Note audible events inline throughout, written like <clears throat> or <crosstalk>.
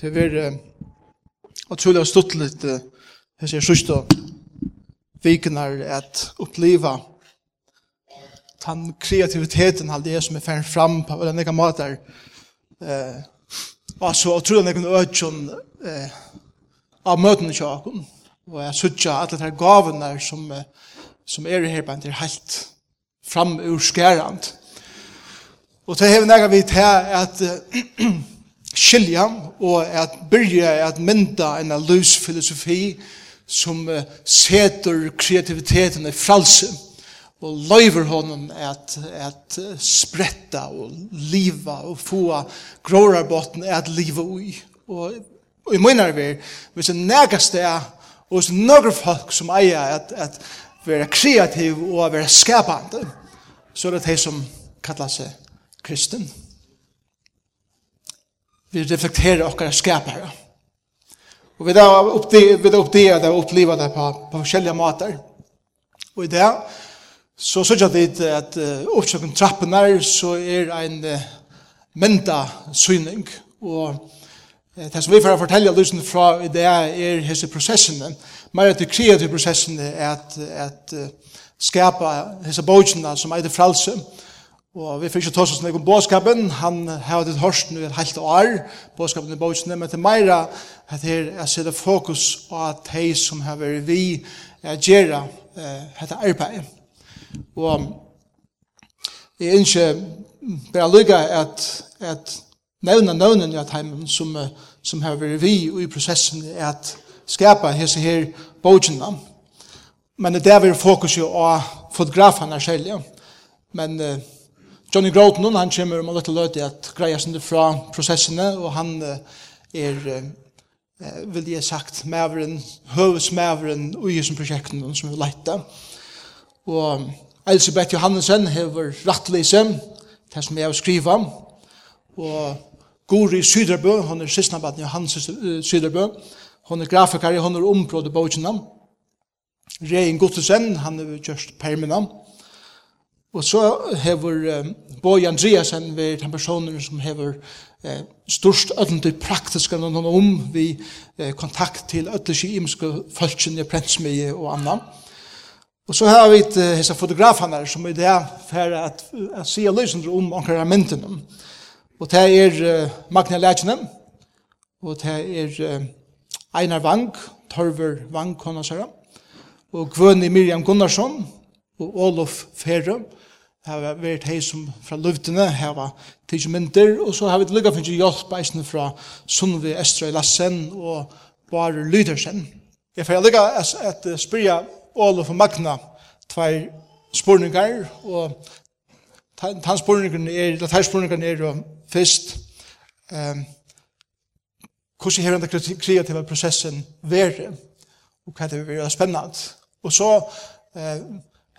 Det var og trolig og stått litt jeg sier sørste vikner at oppleva den kreativiteten av det som er ferdig fram på den ikke måter eh, altså og trolig noen økjon eh, av møtene kjøkken og jeg sørste at det er gavene som, som er her på en til helt fram ur skærand og det er nega vi til at skilja og at byrja at mynda en løs filosofi som setur kreativiteten i fralse og løyver honom at, at spretta og liva og få grårarbotten at liva ui. Og, og i munnar vi, hvis det nægast er og hvis nøkker folk som eier at, at være kreativ og være skapande, så er det de som kallar seg kristen vi reflekterer okkar skapare. Og vi da oppdeger det og opplever det på, på forskjellige måter. Og i det så sørger vi at uh, oppsøkken trappen her så er en uh, mynda syning. Og uh, det som vi får fortelle lysen fra i det er hese prosessene. Mer at de kreative prosessene er at, at uh, skapa hese bojene som er det fralse. Og Og vi fikk ikke ta oss om bådskapen, han har hatt hørst nu et halvt år, bådskapen i bådskapen, men til meira, at her er sette fokus på at de som har vært vi, er gjerra, hette arbeid. Og jeg ikke bare lykke at, at nevna nøvnen i at heimen som, som har vært vi i prosessen er at skapa hese her bådskapen. Men det er vi fokus jo av fotograferna selv, men Johnny Groton, han kommer om um, litt løte at greier sin fra prosessene, og han er, uh, vil jeg sagt, maveren, høvesmaveren i som prosjekten som vi leite. Og Elisabeth Johannesen hever rattlise, det som jeg har skriva, og Guri Syderbø, hun er sistnabaten Johannes Syderbø, hun er grafikari, hun er området bøkina. Rein Gottesen, han er just permanent. Og så hever um, Boy Andreasen ved den personen som hever eh, størst ødende praktiske noen om vi eh, kontakt til ødelse imiske i prensmige og annan. Og så har vi eh, hese fotografene som er det for at, at se løsende om ankermentene. Og det er uh, Magna Lætjene, og det er uh, Einar Vang, Torver Vang, konnasere, og Gvøni Miriam Gunnarsson, og Olof Ferrum, har vært hei som fra løvdene, har tidsi myndir, og så har vi lukka finnst hjelp eisne fra Sunnvi Estrøy Lassen og Bare Lydersen. Jeg får lukka at spyrja Olof og Magna tvær spurningar, og tann tannspurningarna er, eller tannspurningarna er jo fyrst, um, hvordan er den kreativa prosessen vært, og hva det vil være spennende. Og så, eh,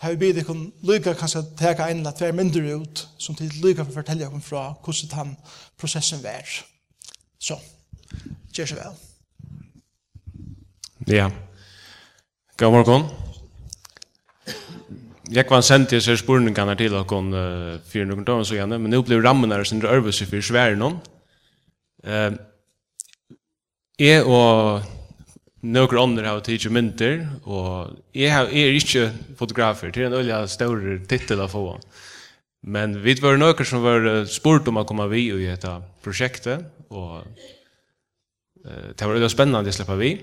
har vi bidt ikon lykka kanskje teka ein eller tver mindre ut, som til lykka for å fortelle okkur fra hvordan den prosessen var. Så, gjør så vel. Ja. God morgen. Jeg kan sende til seg spurningene til okkur uh, fyrir noen dager så gjerne, men nå blir rammen her sin rørvelse for svære noen. Uh, jeg og Några andra har tagit mynter och jag är är inte fotografer till en öliga stor titel att få. Men vi var några som var spurt om att komma vi och detta projektet och eh det var väldigt spännande att släppa vi.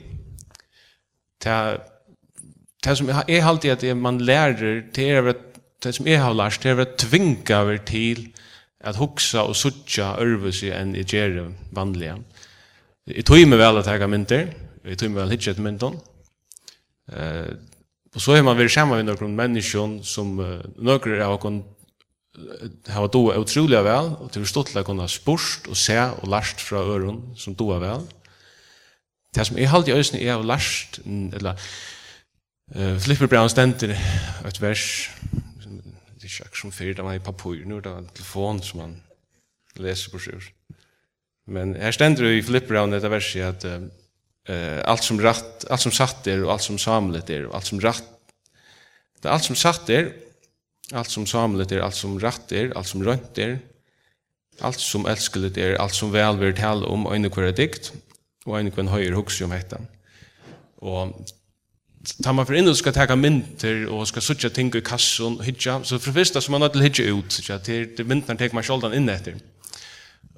Det det som är alltid att man lär det är att det som jag har lärt det är att tvinga över till att huxa och sucha örvus i en i vanliga. Jag tog mig väl att ta mynter vi tog väl hitchet menton. Eh och så har man väl samma med några människor som uh, några har kon har då otroliga väl och till stottla kunna spurst och se och last från öron som då väl. Det som är halt i ösnen är av last eller eh Flipper Brown ständer ett vers det är schack som fyrt där man i papper nu där telefon som man läser på sjur. Men här ständer i Flipper Brown det i att eh allt som rätt allt som satt är och allt som samlat är och allt som rätt det allt som satt är allt som samlat är allt som rätt er, allt som rönt är allt som älskeligt er, allt som väl vill tala om och inkvar dikt och inkvar höjer hooks om heter och tar man för in och ska ta mynter och ska söka ting i kassan hitcha så för första som man har till hitcha ut så att det myntnar tar man sköldan in efter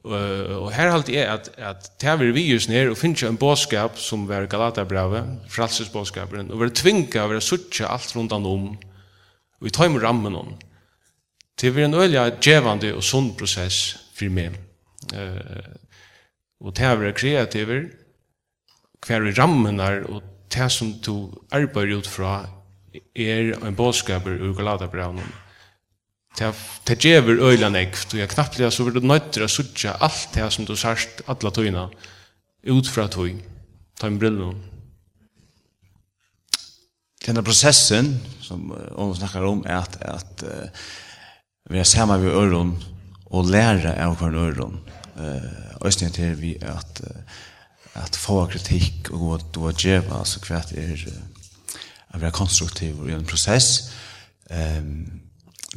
Uh, og her halte jeg at, at det vi just ned og finner en bådskap som var Galatabrevet, frelsesbådskaperen, og vi er tvinga og vi er suttja alt rundan om, og vi tar med rammen om. Det er en øyelig djevande og sunn prosess for meg. Uh, og det vi er kreativer, hver i rammen er, og det som du arbeider ut fra, er en bådskaper ur Galatabrevet det gjør øyla nekv, og jeg knappt det, så vil du nøytre å sutja alt det som du sørst alla tøyna, ut fra tøy, ta en brillene. Denne prosessen, som uh, snakkar om, er at, at uh, vi er sammen ved øyron, og lære av hver øyron, uh, og til vi at, uh, at få kritikk og gå til å djeva, altså hva er uh, å være konstruktiv i en prosess, um,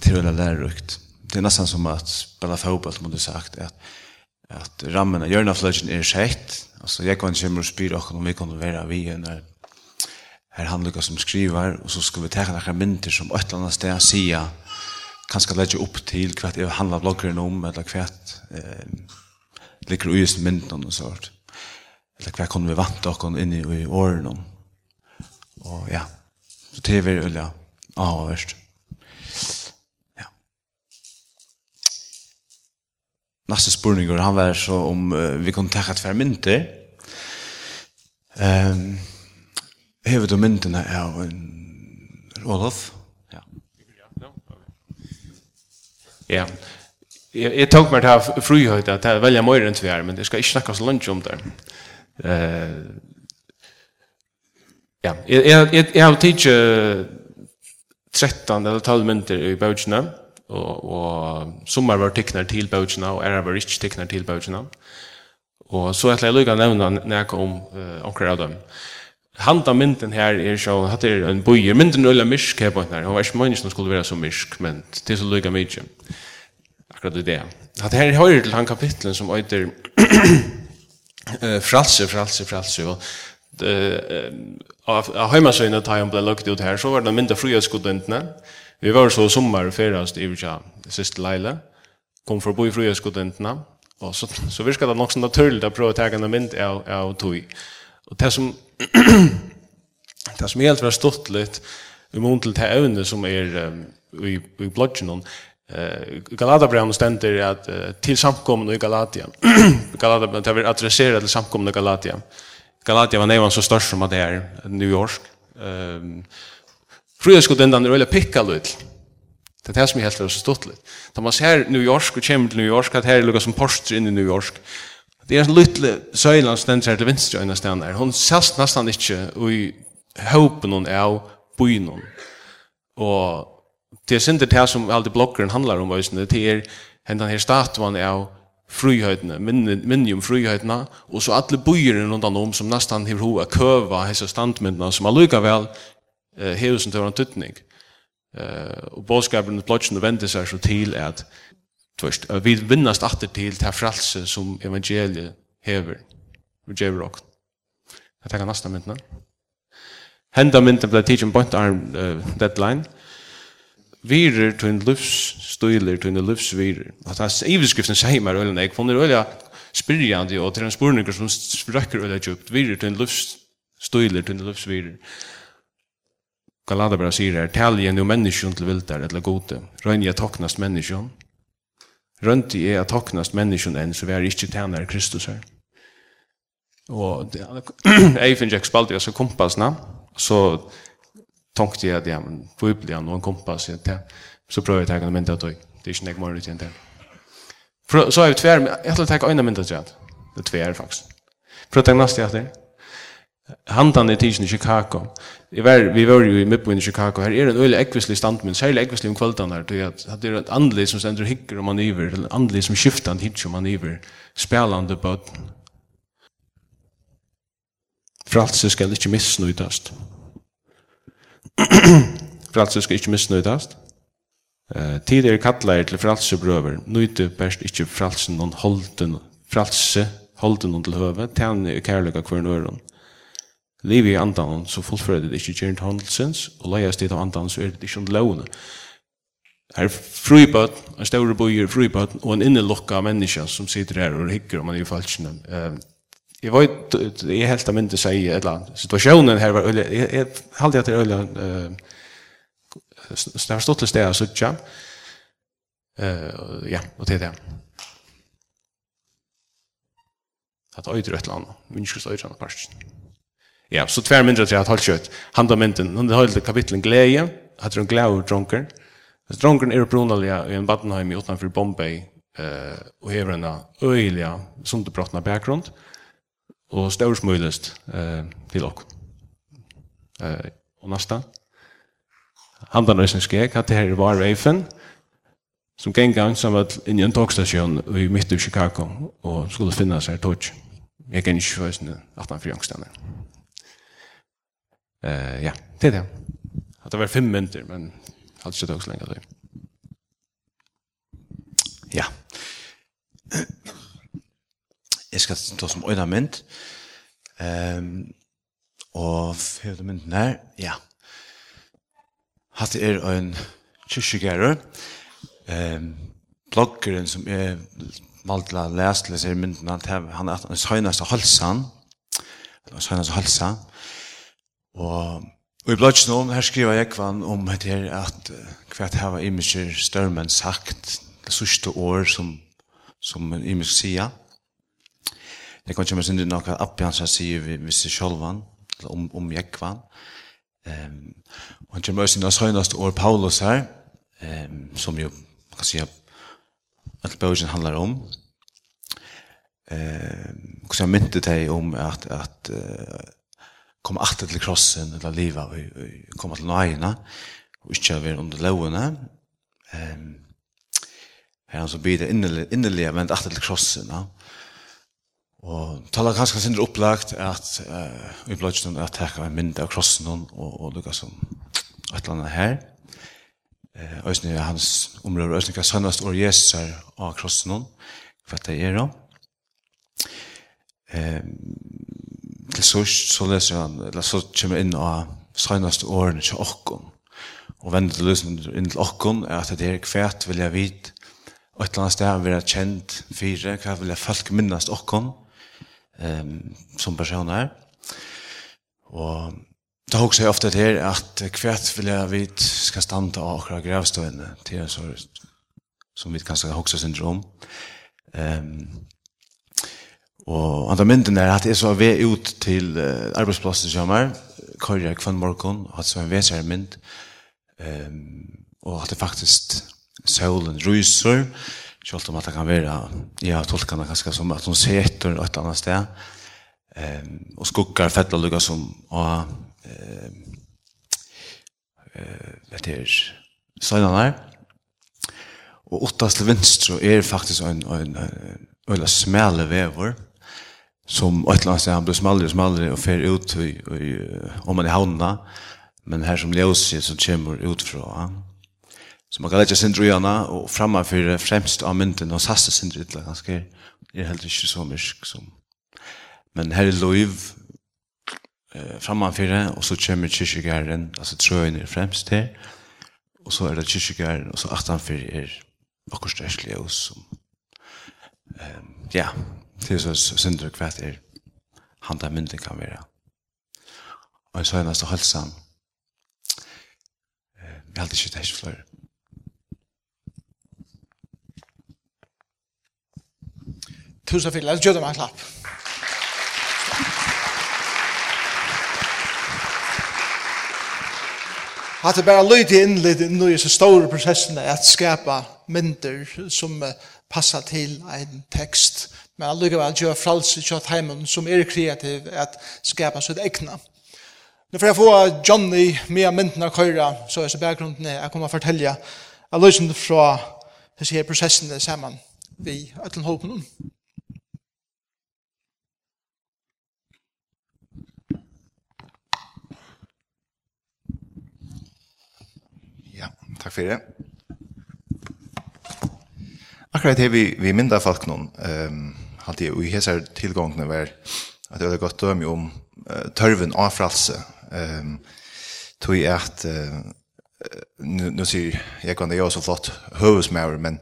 det är väl lärorikt. Det är nästan som att spela fotboll som du sagt att att rammen av när flöjen är skett. Alltså jag kan ju mer spela och om vi kan vara vi när här handlar som skriver och så ska vi ta några mynter som ett annat ställe sia kanske lägga upp till kvart det handlar bloggaren om eller kvart eh ligger ju i mynten och sånt eller kvart kan vi vanta och in i åren om? Och ja så det är väl ja ja nästa spurning han var så om uh, vi kunne ta ett förmynte. Ehm um, Hevet du myndene av en Olof. Ja. Ja. Jeg, jeg tok meg til frihøyde at jeg velger mer enn vi er, men jeg skal ikke snakke så langt om det. Uh, ja, jeg, jeg, jeg, jeg har tidlig 13 eller 12 minutter i bøkene och och sommar var teknar till bøkene, och är var rich teknar till bøkene. Och så att jag lukka nevna när jag uh, eh av dem. Handa mynden her er så, hatt er en bøyer, mynden er øyla myrk her på henne, hun var ikke mønnes som skulle være så mysk, men det er så lukka mykje. Akkurat det. Hatt her høyre til han kapitlen som øyder uh, fralse, fralse, fralse, og av heimasøyne tar han ble lukket ut her, så var det mynda fria skuddentene, Vi var så sommar ferast i Uja, sist Leila, kom forbi fru skudentene, og så, så virka det nok så naturligt å prøve å tega en mynd av, av tog. Og det som, det som helt var stått litt, i mån til det evne som er i, i blodgen, Uh, Galatabrevet stender at uh, til samkomne i Galatia. <clears throat> Galatabrevet det er adresseret til samkomne i Galatia. Galatia var nevann så størst som at det er New York. Um, Frøya skulle den er veldig pikka litt. Det er det som er helt så stått litt. Da man ser New York og kommer til New York, at her er lukka som poster inn i New York. Det er en lytle søyland som den ser til venstre øyne stedet der. Hun sast nesten ikke i håpen hun er av byen hun. Og det er synder det som alle bloggeren handlar om, det er hendan her statuen er av frihøytene, minni om frihøytene, og så alle bøyere rundt om som nesten har hova køva hese standmyndene, som allukka vel eh, hever som det en tøtning. Eh, og bådskapen i blodgen vender seg så til at tvist, vi vinnast atter til til frelse som evangeliet hever, Vi djever og. Jeg tenker næsta myndene. Henda mynden ble tidsen point arm uh, deadline. Virer til en livsstøyler, til en livsvirer. Og det er iverskriften sier meg øyne, jeg funner øyne spyrjande, og til en spurninger som sprøkker øyne djupt, virer til en livsstøyler, til en livsvirer. Galata bara sier her, tal igjen jo menneskjon til vildar eller gode, Røyne jeg toknast menneskjon, røynti jeg at toknast menneskjon enn, så vi er ikke tjener Kristus her. Og jeg finner ikke spalt jeg så kompasna, så tenkte jeg at ja, men hvor blir han noen kompass, så prøver jeg å ta en mynd av tog, det er ikke nek morgen utgjent her. Så er vi tver, jeg tror jeg tar en mynd av tog, det er tver faktisk. Prøv å ta en neste etter, Handan i tidsen i Chicago. I var, vi var jo i midtbyen i Chicago. Her er en øyelig ekvislig standmynd, særlig ekvislig om kvöldan her. Det er et andelig som stender hikker og maniver, eller andelig som skiftar hikker og maniver, spelande bøtten. Fralse skal ikke misnøydast. <clears throat> fralse skal ikke misnøydast. Uh, Tidere kattleir til fralsebrøver, nøyde best ikke fralsen noen holden, fralse holden noen til høve, tjene i kærløyga kvern øron lever i andan, så fullfører det ikke gjerne handelsens, og leies sted av andan, så er det ikke om lovene. Her fribød, en større bøyer fribød, og en innelokka menneske som sitter her og hikker om man er i falskene. Um, jeg vet, jeg er helt av myndig å si et eller annet. Situasjonen her var øyelig, jeg, jeg halte at det er øyelig, uh, det har stått til stedet, så ikke. Uh, ja, og til det. At øyder et eller annet, menneskes øyder et eller annet Ja, så tvär mindre att jag har hållit kött. Han tar mynten, hon har hållit kapitlen glädje, att de glädje dronker. Dronken är upprunaliga i en badenheim utanför Bombay eh och har en öjliga som du pratar bakgrund och störsmöjligst eh till och eh och nästa han där är skrek att det här var Raven som gäng gång som var i en tågstation i mitt i Chicago och skulle finnas här tåg jag kan inte förstå att han förjängstan Eh ja, det är det. Att det var fem minuter men hade inte tagit så länge det. Ja. Jeg skal ta som øyne mynd. Um, og det mynden her, ja. Hatt er en kyrkjegærer. Um, bloggeren som er valgt til å lese til disse myndene, han er den søgneste halsen. Den søgneste halsen. Og, og i bladet om, her skriver jeg kvann om at her at hva det her var imensker størmen sagt det sørste år som, som imensk sier. Det kan ikke med sin noe appjansa sier vi visste sjolvan, om, om jeg kvann. Um, og han kommer også inn av søgnast år Paulus her, um, som jo, man kan si, at bøgen handler om. Um, og så myntet det om at, at uh, komme alltid til krossen, eller livet, og, og komme til nøyene, og ikke være under lovene. Um, her han som blir det innerlige, men alltid til krossen. Ja. Og taler ganske sindre opplagt at uh, vi ble ikke noen at jeg kan mindre av krossen og, og lukka som et eller annet her. Uh, Øysene er hans områder, Øysene er sønnest år Jesus er av krossen og hva det er da. Um, til sørst, så leser han, eller så kommer inn av seneste årene til åkken. Og vender til løsning inn til åkken er at det er kvært vil jeg vite, og et eller annet sted vil jeg kjent fire, hva vil jeg folk minnes åkken um, som person er. Og Det har også ofte til at kvært vil jeg vite skal standa av akkurat grevstående, til en sånn som vi kanskje har også syndrom. Um, Og andre mynden er at jeg så ved ut til uh, arbeidsplasset som er, kører jeg kvann morgen, og hatt som en veser mynd, um, og at det faktisk solen ryser, selv om at det kan være, ja, tolkene ganske som at hun ser etter et annet sted, um, og skukker fettla lukka som, og uh, uh, vet jeg, søgnene her, og åttast til venstre er faktisk en, en, en, en, en smale vever, som ett eller annet han blir smalere och smalere och fer ut i, i, om man är havna, men här som ljøset som kommer ut från Så man kan lägga sin i och framför främst av mynden och sasse sindre ytla ganske, er helt inte så mysk som. Men här är lov eh, framför och så kommer kyrkjegæren, alltså trøyen är främst här. Och så är det kyrkjegæren, och så achtanfyre är akkurat størst som, eh, ja, til så synder hva er han der mynden kan være. Og så er det nesten halsen. Jeg hadde ikke det flere. Tusen takk, la oss gjøre det med en klapp. Hatt det bare lyd inn litt inn i så store prosessene at skapa mynder som passar til en tekst men allikevel gjør fralse kjøtt heimen som er kreativ at skapa sitt egna. Nå får jeg få Johnny med mynden av køyra, så er så bakgrunden er jeg kommer å fortelle jeg løsende fra disse her prosessene sammen vi øtlen håpen om. Ja, takk for det. Akkurat her vi, vi mindre folk noen, um, hatt jeg, og i hese tilgångene var at det var godt dømme om uh, tørven av fralse. Um, tog jeg at, uh, nu sier jeg kan det gjøre så flott høvesmæver, men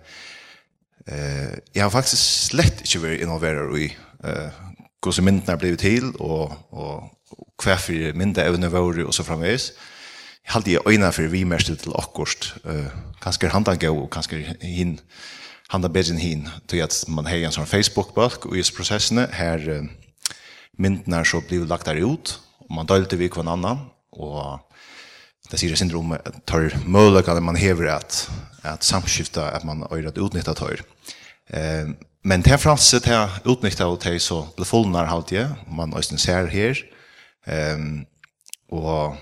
uh, jeg har faktisk slett ikke vært involveret i uh, hvordan myndene er blevet til, og, og, og hva for myndene evne våre, og så framvis Jeg halte jeg för for vi mest til akkurat. Uh, kanskje handan gå og kanskje handlar bättre än hin. til att man har en sånn Facebook-bulk och i prosessene här uh, myndna så blir lagt der ut och man dølte vi hver annan och det sier syndrom tar möjligheten man hever att att samskifta att man øyre at utnytta tar. Eh men det franset til utnytta og til så blir fullnar halt jag man øyne ser här. Ehm och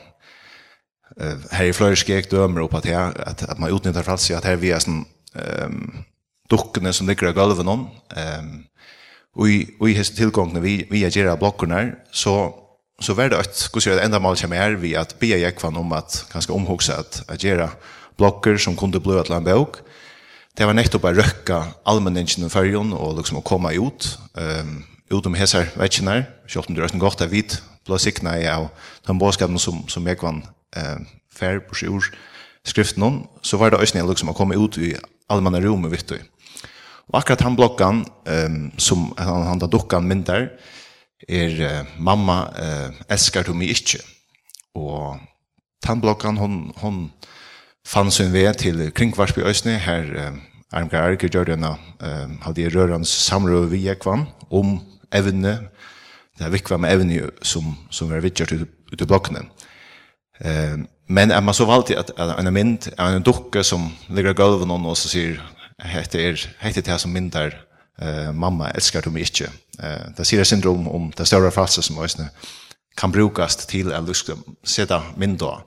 eh här i Flöjskek dömer upp att här att, att man utnytta franset att här vi är sånn, ehm dukkene som ligger i gulven om. Um, og i, og i hest tilgångene vi, vi er gjerra blokkene, så, så var det et, hvordan det enda mål kommer her, vi at be Jekvann om at ganske omhugsa at, at gjerne blokker som kunne bli et land bøk. Det var nettopp å røkke allmenningen i fergen og liksom å komme ut, um, ut om hessar vetjener, selv om det er godt av vite, blå sikna i av den bådskapen som, som Jekvann eh, fær på sjur skriften om, så var det øyne liksom å komme ut i allmänna rommet, vitt du. Og akkurat han bloggan, um, som han, han da dukkan myndar, er uh, mamma uh, eskar du mig ikkje. Og han hon, hon fann sin vei til kringvarsby Øysne, her uh, Armgar Arke gjør denne, uh, hadde jeg rørens samrøve vi ekvann om evne, det er vikva med evne som, som er vidtjert ut, ut i blokkene. Uh, men man så valgt at, at en mynd, en dukke som ligger i gulven og så sier hette er, hette det som myndar, eh, mamma elskar du mig ikke. Eh, det sier syndrom om det større falsa som øsne kan brukast til at du skal sette mindre.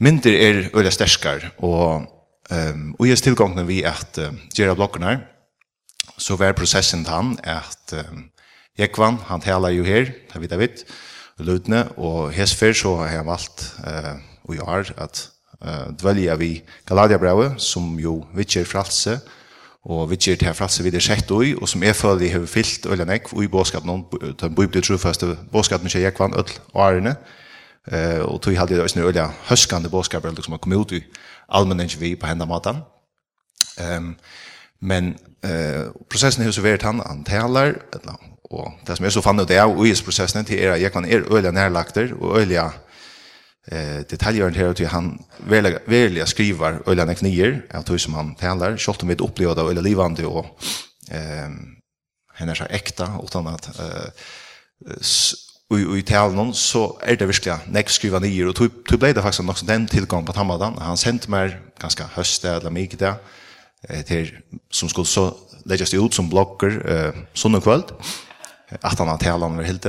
Mindre er øyla sterskar, og um, og just tilgången vi at uh, gjøre blokken så var prosessen til han at um, Jekvan, han taler jo her, det vet jeg vidt, Lutne, og hesfer så har jeg valgt, uh, og jeg har, at uh, dvelja vi Galadia-brevet, som jo vittjer fralse, og vitjer til fralse vi det sett ui, og som jeg føler jeg har fyllt øyla nekv ui båskapen den den bøybde trofaste båskapen ikke jeg kvann øll og ærene, uh, og tog halde det øyla øyla høskande båskapen, som har kommet ut i allmenn vi på henda matan. Um, men uh, prosessen har så vært han, han taler, og det som jeg så fann ut det av uisprosessen til er at jeg kan er øyla nærlagter og øyla eh detaljer till han väl välja skriver eller han knier att hur som han talar short om vi upplever det eller livande och ehm henne är äkta utan att eh i i talen så är det verkligen next skriva ner och tog tog blev det faktiskt också den tillgång på Hamadan han sent mer ganska höst eller mycket där till som skulle så läggas ut som blogger eh såna kväll att han har talat om helt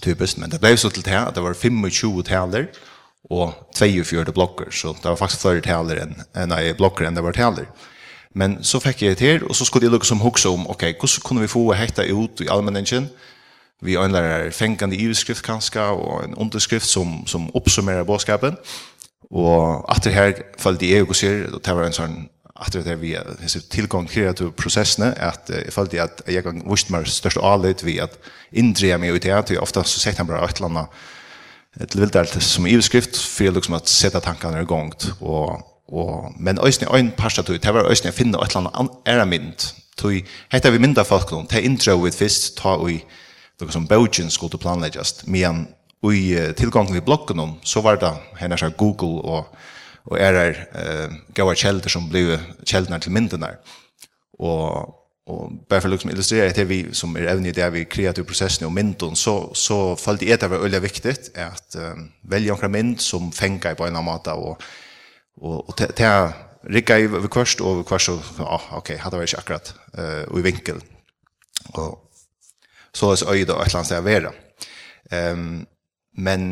typiskt, men det blev så till det här, det var 25 taler och 24 blocker, så det var faktiskt fler taler än, än i blocker än det var taler. Men så fick jag det här, och så skulle jag lukka som huxa om, okej, okay, hur kunde vi få hekta ut i allmänningen? Vi har en lärare iveskrift kanske, och en underskrift som, som uppsummerar bådskapen. Och att det här följde jag och ser, det var en sån att det är vi så tillgång till kreativ processerna att jag följde att jag gång visst mer störst allt vi att indre mig ut att jag ofta så sett han bara ett landa ett vilt som i skrift för liksom att sätta tankarna igång och och men ösn en pasta till det var ösn finna ett landa är mint tui heter vi mynda folk då ta intro with fist ta vi något som belgian skulle just men vi tillgång till blocken så var det hennes Google och og er er uh, gaua kjelder som blir kjeldene til myndene. Og, og bare for å liksom illustrere det vi som er evne i det vi kreativ prosessen og mynden, så, så følte jeg det var veldig viktig at eh, velge omkring mynd som fenger på en eller annen måte, og, og, og til, til rikka i over kvørst, og over kvørst, og ja, ok, hadde vært ikke akkurat, uh, og i vinkel. Og så er det øyde og et eller annet sted å være. Um, men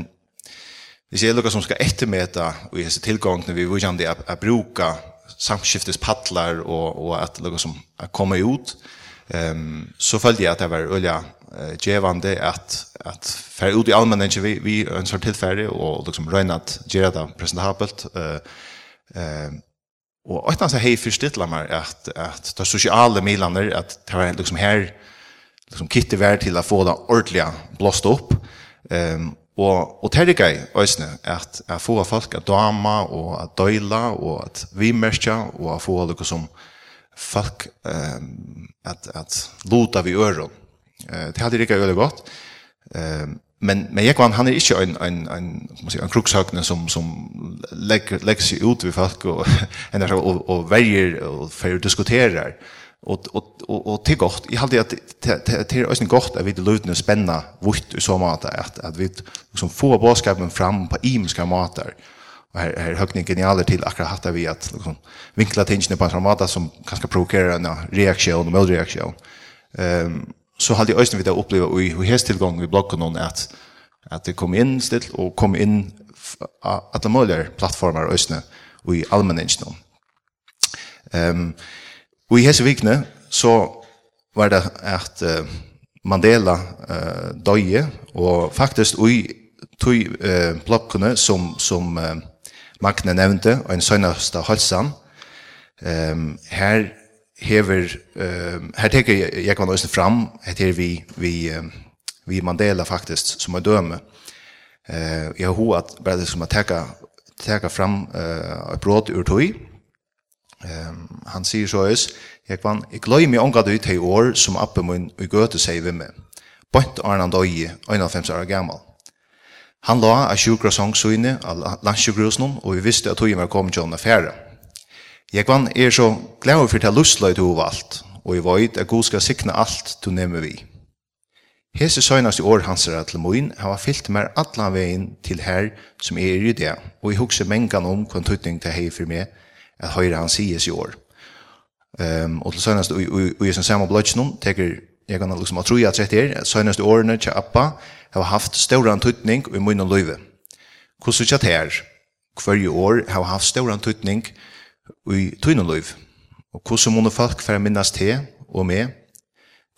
hvis jeg lukker som skal ettermeta og jeg tilgang når vi vil gjerne å bruke samskiftes paddler og, og at lukker som er kommet ut, um, så følte jeg at det var øye uh, gjevande at, at fer ut i allmenningen vi, vi ønsker tilfære og liksom røyne at gjøre det presentabelt. Uh, uh, og et annet hei forstittler meg at, at det sosiale milaner, at det var liksom her liksom kittet värd til å få det ordentlig blåst opp. Um, Og, og det er gøy, øyne, at jeg får folk at dama og at døyla og at vimerkja og at få noe som folk um, at, at lota vi øron. Uh, det hadde ikke veldig godt. Ehm men men Jekvan han er ikke en en en man säger en kruksakne som som legger, legger seg ut ved folk och ändå och och og, <laughs> och för diskuterar och och och och till gott. I hade att er ösen gott att vi det lutna spänna vitt i så mat att att vi liksom får boskapen fram på imska matar och här här høgni genialer till akkurat hatta vi att liksom vinkla tingen på en mata som kanske provocerar en reaktion och motreaktion ehm så hade jag ösen vi det uppleva i hur häst tillgång i bloggen någon att att det kom in stilt och kom in att de möjliga plattformar ösne och i allmänheten. Ehm um, Og i hese vikne så var det at uh, Mandela uh, døye, og faktisk i tog uh, blokkene som, som uh, Magne nevnte, og en søgneste halsan, um, her hever, um, her teker jeg kan også fram, her vi, vi, vi Mandela faktisk, som er døme. Uh, jeg har att at bare det som att teka, teka fram uh, et bråd ur tog, Um, han sier så høys, jeg kvann, jeg gløy ånga du til år som appen min og gøte seg ved meg. Bønt Arnan Døye, 51 år gammal. Han la av sjukra sangsøyne av landsjukrosnum, og vi visste at tog var kom til å færre. Jeg kvann er så glad for til lustløy til hov valgt, og jeg vet at god skal sikna alt til nemmer vi. Hese søgnast i år hans er til moin, han var fyllt mer allan veien til her som er i det, og jeg hukse mengan om hva tøytning til hei for meg, at høyre han sies i år. Ehm och till senast och i sen samma blötsnum teker jeg kan liksom att tro jag sett her, här senast årene til appa har haft større antydning i munn og løyve. Hvordan er det her? Hver år har haft større antydning i tunn og Och hur så många folk för minnas te och med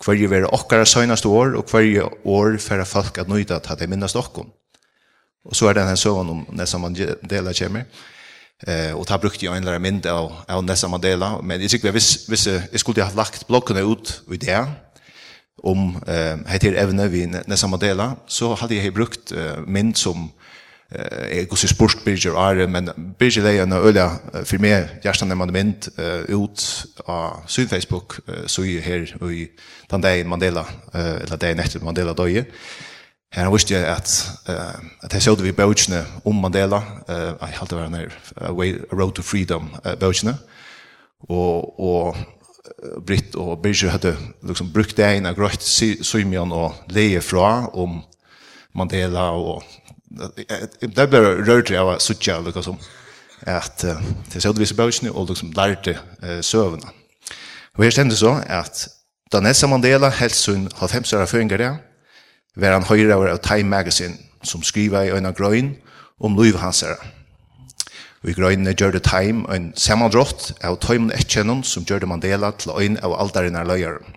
Hver ju vara okkara senast år og hver år for folk at nøyde at de minnes dokkom. Og så er det en søvn om när som man delar kommer. Eh och ta brukt jag en lärare mynd av av Nelson Mandela, men jag tycker jag visst visst jag skulle ha lagt blockarna ut i det om eh heter evne vi Nelson Mandela så hade jag brukt eh, mynd som eh går sig sport bridger är men bridger är en öliga för mig just när man mint ut på sin Facebook så är här i den där Mandela eller där nästa Mandela då ju Her visste jeg at, uh, at jeg såg vi bøtjene om Mandela, uh, jeg halte var nær, A, Way, A Road to Freedom uh, bøtjene, og, og Britt og Birger hadde liksom brukt det inn av grøtt Symion og leie fra om Mandela og det ble rørt av å sitte og liksom at det såg vi så bøkene og liksom lærte uh, søvnene. Og her stendte så at Danessa Mandela helst hun fem år føringer det, var han høyre av Time Magazine, som skriva i øyne grøyn om liv hans herre. Vi grøynene gjør det Time en sammandrott av tøymen etkjennom som gjør det Mandela til øyne av alderen av løyeren.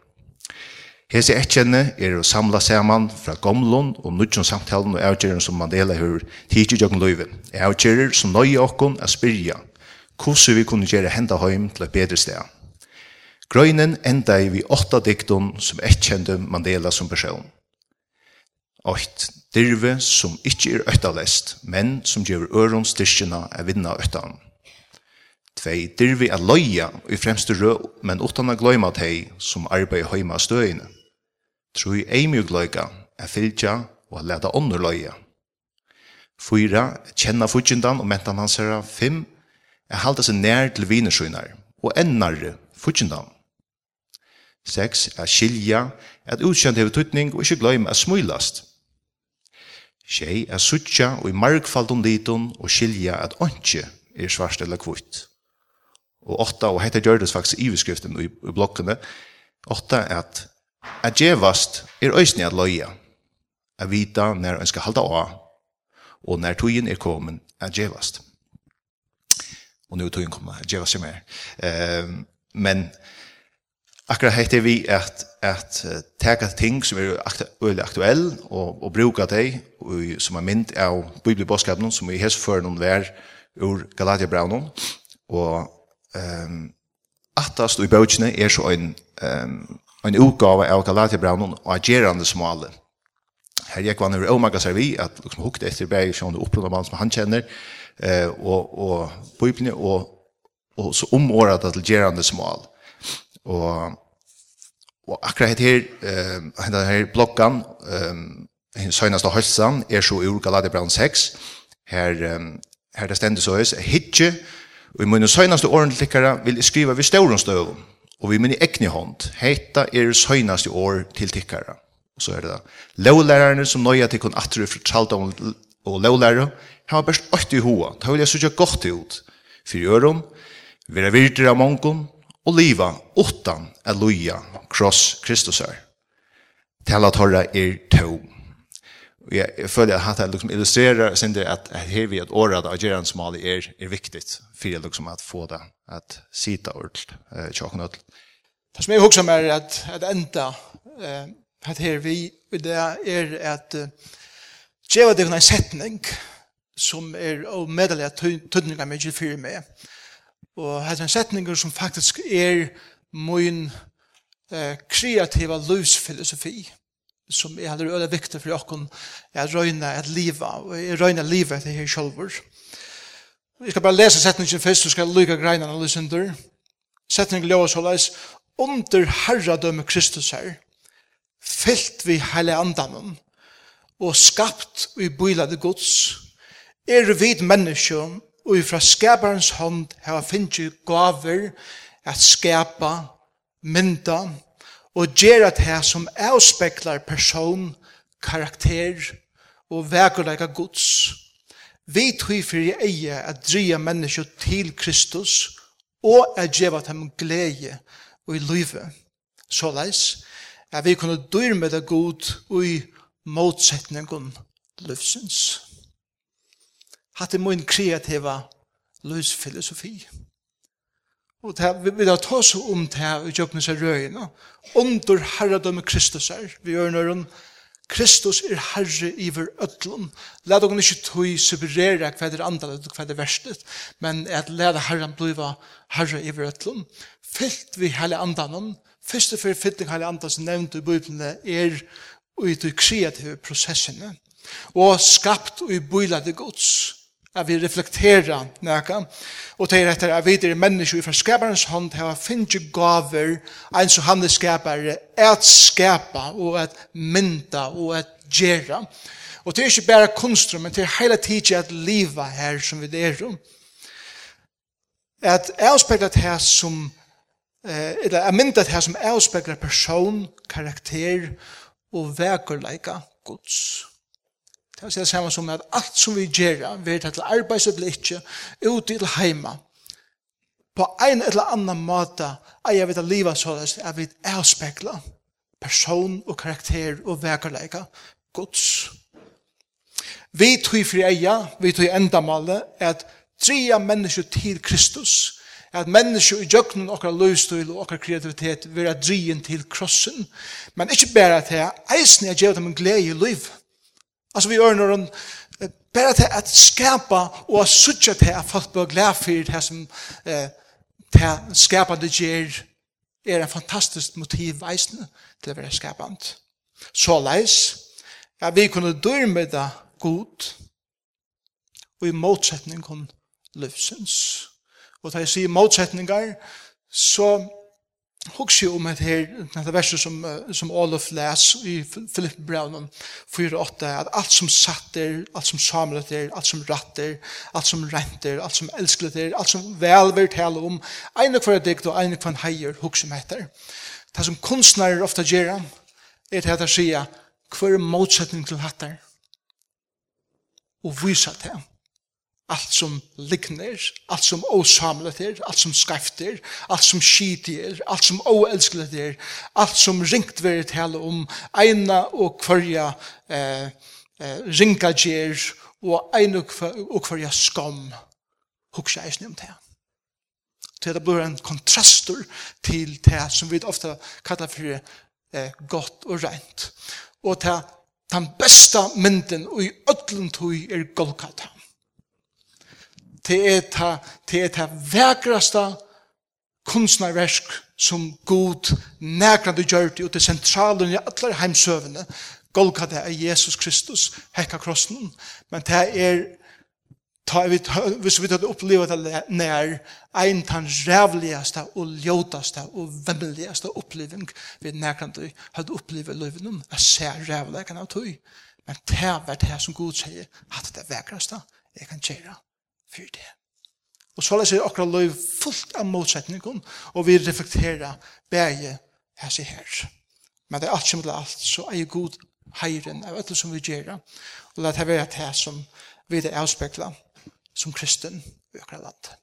Hese etkjenne er å samla saman fra gomlun og nudjon samtalen og avgjøren som Mandela hur tidsi jokken løyven. Avgjører som nøye okkon er spyrja hvordan vi kunne gjøre henda heim til et bedre sted. Grøynen enda i vi åtta diktum som etkjende Mandela som person. Ocht dirve som ikkje er øttalest, men som gjør øron styrkjena er vinna øttan. Tvei dirve er loja i fremste rø, men utan a gløyma tei som arbeid høyma støyne. ei mjög loika er fylgja og er leta ånder loja. Fyra, kjenna fudgjindan og mentan hans herra. Fem, er halda seg nær til vinersøynar og ennare fudgjindan. Seks, er skilja, at utkjent hever tutning og ikkje gløyma er smulast Tjei er suttja og i margfaldun litun og skilja at ontje er svart eller kvitt. Og åtta, og hette gjørdes faktisk i beskriften i, i blokkene, åtta er at at djevast er øysni at loja, at vita når en skal halda av, og når togjen er kommet at djevast. Og nå er togjen kommet at djevast er mer. Um, men akkurat hette vi at, at teka ting som er aktu veldig aktuell og, og bruka dei og, som er mynd av bibelbåskapen som vi hest før noen vær ur Galatia Braunen og um, atast i bøkene er så en, um, en utgave av Galatia Braunon og agerande smale her gikk vann over Omega ser vi at liksom hukt etter bæg som det opplånda mann som han kjenner eh, og, og bøyblene og, og så omåret til gerande smal og Og akkurat her, uh, denne her bloggen, um, søgnast av høysen, er så ur Galaterbrann 6. Her, um, her det stendes så høys, «Hitje, og i munnen søgneste årentlikkere vil jeg skriva ved ståren støvun, og vi munnen ekne hånd, heita er søgneste år til tikkere». Og så er det da, «Lovlærerne som nøya til kun atru fra tralda og lovlærere, har best åtte i hoa, ta vil jeg sykja godt ut, for i øron, vera virter av mongon, og liva utan at loja kross Kristusar. Tala torra er to. Og jeg føler at hatt liksom illustrerer sin det at her vi at året av Geran Somali er, er viktig for liksom at få det at sita ordet eh, tjokken ut. Det som jeg husker meg er at, at enda eh, at her vi det er at uh, Djeva det en setning som er og medelig at tøtninga mykje fyrir meg. Og her er setninger som faktisk er min eh, kreativa livsfilosofi som er heller øyne viktig for åkken er røyne et liv og er røyne livet etter her sjølver. Jeg skal bare lese setningen først, så skal jeg lykke greina og lyse under. Setningen løy så leis under herradømme Kristus her fyllt vi hele andanen og skapt i bylade gods er vid menneske og fra skaparens hånd har finnet gaver at skapa, mynda, og gjør at som avspeklar person, karakter og vekerleika gods. Vi tog for i eie at dreie mennesker til Kristus og at gjøre dem glede og i livet. Såleis at vi kunne dyr med det god og i motsetningen livsens hatt er min kreativa løsfilosofi. Og det vi vil ta oss om det her i jobben seg røyene. Under herredømme Kristus er. Vi gjør når Kristus er herre iver ødlom. La dere ikke tog superere hva det er andre og hva det er verstet, men at la det herren bliva herre iver ødlom. Fylt vi hele andan. Første for fytting hele andan som nevnte i Bibelen er ut i kreative prosessene. Og skapt og i bøyla gods at vi reflekterer nækka, og til etter at vi er mennesker fra skaparens hånd til å finne gaver en som han er skapare at skapa og at mynda og at gjera. Og det er ikke bare kunstrum, men det er hele tiden at livet her som vi er om. At avspeklet her som eller er myndet her som avspekler person, karakter og vekerleika gods. Det er det samme som at alt som vi gjør, vi er til arbeids eller ikke, ut til heima, på en eller annan måte eier vet til livet så er vi avspekler person og karakter og vekerleika Guds. Vi tog fri eia, vi tog endamålet, at tria mennesker til Kristus, at mennesker i jøkkenen okkar løystil og okkar kreativitet vera drien til krossen, men ikkje bare til eisen jeg gjør dem en glede i livet, Altså vi ørner om bare til at skapa og at sutja til at folk bør glede for det som eh, til skapande gjør er en fantastisk motiv veisende til å være skapant. Så leis, ja, vi kunne dør med det god, og i motsetning kom løvsens. Og da jeg sier motsetninger, så hugsa om det her, det verset som, som Olof les i Philip Brownen 4-8, at alt som satter, alt som samlet er, alt som ratter, alt som renter, alt som elsklet er, alt som velver tale om, ene hver dikt og ene hver heier hugsa om etter. Det som kunstnere ofte gjør, er til at jeg sier, hver motsetning til hattar, og viser til ham allt som likner, allt som osamlet er, allt som skreft er, allt som skit er, allt som oelsklet er, allt som ringt veri tale om eina og kvarja eh, eh, ringa gjer og eina og kvarja skam huksa eisne om det. Det blir en kontrastor til det som vi ofta kallar for eh, godt og rent. Og det den besta mynden og i ödlund hui er Golgata det er ta, det er ta vekraste kunstnerversk som god nærkant du gjør det, og det sentralen i alle heimsøvene, Golgata er Jesus Kristus, hekka krossen, men det er, ta, vi, hvis vi hadde opplevd det nær, ein tan rævligaste og ljótaste og vemmeligaste oppleving vi nærkant du hadde opplevd løyven om, jeg ser rævleggen av tøy, men det var det som Gud sier, at det vekraste jeg kan kjera for det. Og så leser akkurat løy fullt av motsetningen, og vi reflekterer bæge her seg her. Men det er alt som er alt, så er god heiren av alt som vi gjør, og det være det som vi er avspeklet som kristen i akkurat landet.